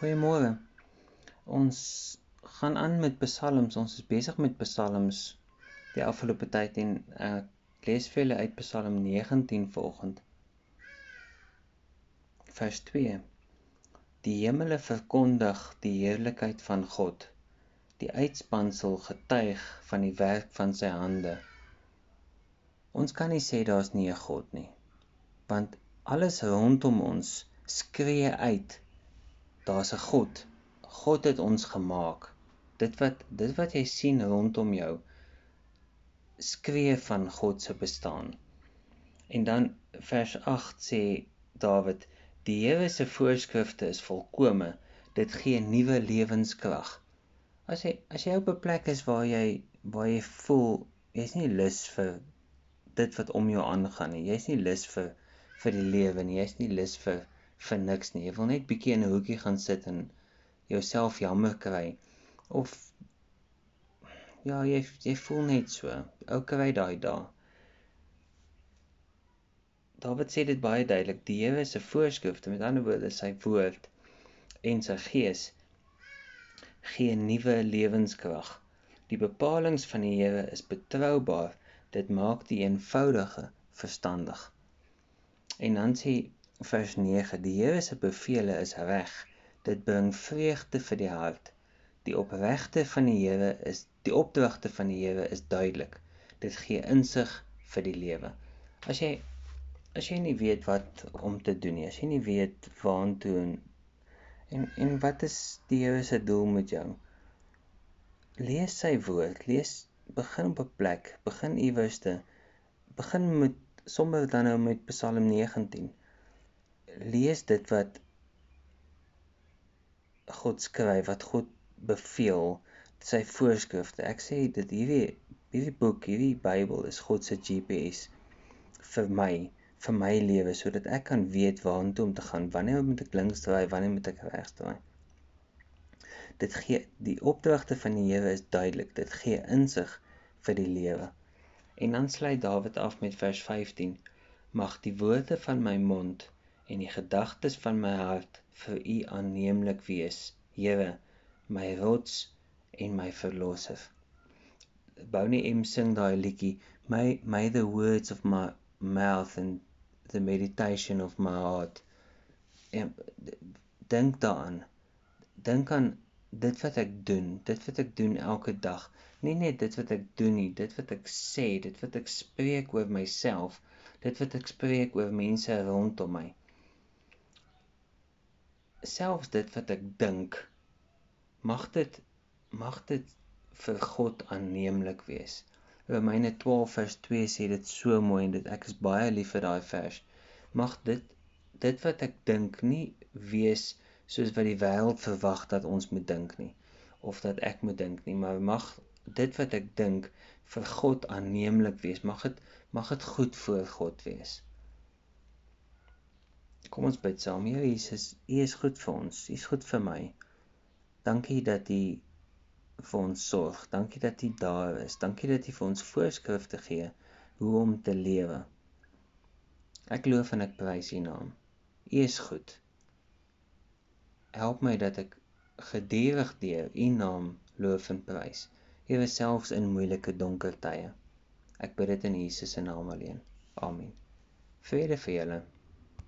Goeiemôre. Ons gaan aan met Psalms. Ons is besig met Psalms die afgelope tyd en ek lees vir julle uit Psalm 19 vanoggend. Vers 2. Die hemele verkondig die heerlikheid van God. Die uitspansel getuig van die werk van sy hande. Ons kan nie sê daar's nie 'n God nie. Want alles rondom ons skree uit daar's 'n God. God het ons gemaak. Dit wat dit wat jy sien rondom jou skree van God se bestaan. En dan vers 8 sê Dawid: Die Here se voorskrifte is volkome. Dit gee nuwe lewenskrag. As jy as jy op 'n plek is waar jy waar jy voel jy's nie lus vir dit wat om jou aangaan nie. Jy's nie lus vir vir die lewe nie. Jy's nie lus vir vir niks nie. Jy wil net bietjie in 'n hoekie gaan sit en jouself jammer kry of ja, jy jy voel net so. Ou kry daai dae. Dawid sê dit baie duidelik. Die Here se voorskrifte, met ander woorde sy woord en sy gees gee nuwe lewenskrag. Die bepalinge van die Here is betroubaar. Dit maak die eenvoudige verstandig. En dan sê vers 9: Die Here se bevele is reg. Dit bring vreugde vir die hart. Die opregte van die Here is die opdragte van die Here is duidelik. Dit gee insig vir die lewe. As jy as jy nie weet wat om te doen nie, as jy nie weet waartoe en en, en wat is die Here se doel met jou? Lees sy woord, lees begin op 'n plek, begin iewerste. Begin met sommer dan nou met Psalm 19 lees dit wat God skryf, wat God beveel, sy voorskrifte. Ek sê dit hierdie hierdie boek, hierdie Bybel is God se GPS vir my, vir my lewe sodat ek kan weet waartoe om te gaan. Wanneer moet ek links draai, wanneer moet ek regs draai? Dit gee die opdragte van die Here is duidelik. Dit gee insig vir die lewe. En dan sluit Dawid af met vers 15: Mag die woorde van my mond en die gedagtes van my hart vir u aanneemlik wees, Here, my rots en my verlosser. Bonnie M sing daai liedjie, may may the words of my mouth and the meditation of my heart. En dink daaraan. Dink aan dit wat ek doen, dit wat ek doen elke dag. Nie net dit wat ek doen nie, dit wat ek sê, dit wat ek spreek oor myself, dit wat ek spreek oor mense rondom my selfs dit wat ek dink mag dit mag dit vir God aanneemlik wees. Romeine 12 vers 2 sê dit so mooi en dit ek is baie lief vir daai vers. Mag dit dit wat ek dink nie wees soos wat die wêreld verwag dat ons moet dink nie of dat ek moet dink nie, maar mag dit wat ek dink vir God aanneemlik wees. Mag dit mag dit goed voor God wees. Kom ons bid saam. Here Jesus, U is goed vir ons. U is goed vir my. Dankie dat U vir ons sorg. Dankie dat U daar is. Dankie dat U vir ons voorskrifte gee hoe om te lewe. Ek loof en ek prys U naam. U is goed. Help my dat ek gedurig deur U naam loof en prys. Ewe selfs in moeilike donker tye. Ek bid dit in Jesus se naam alleen. Amen. Vrede vir julle.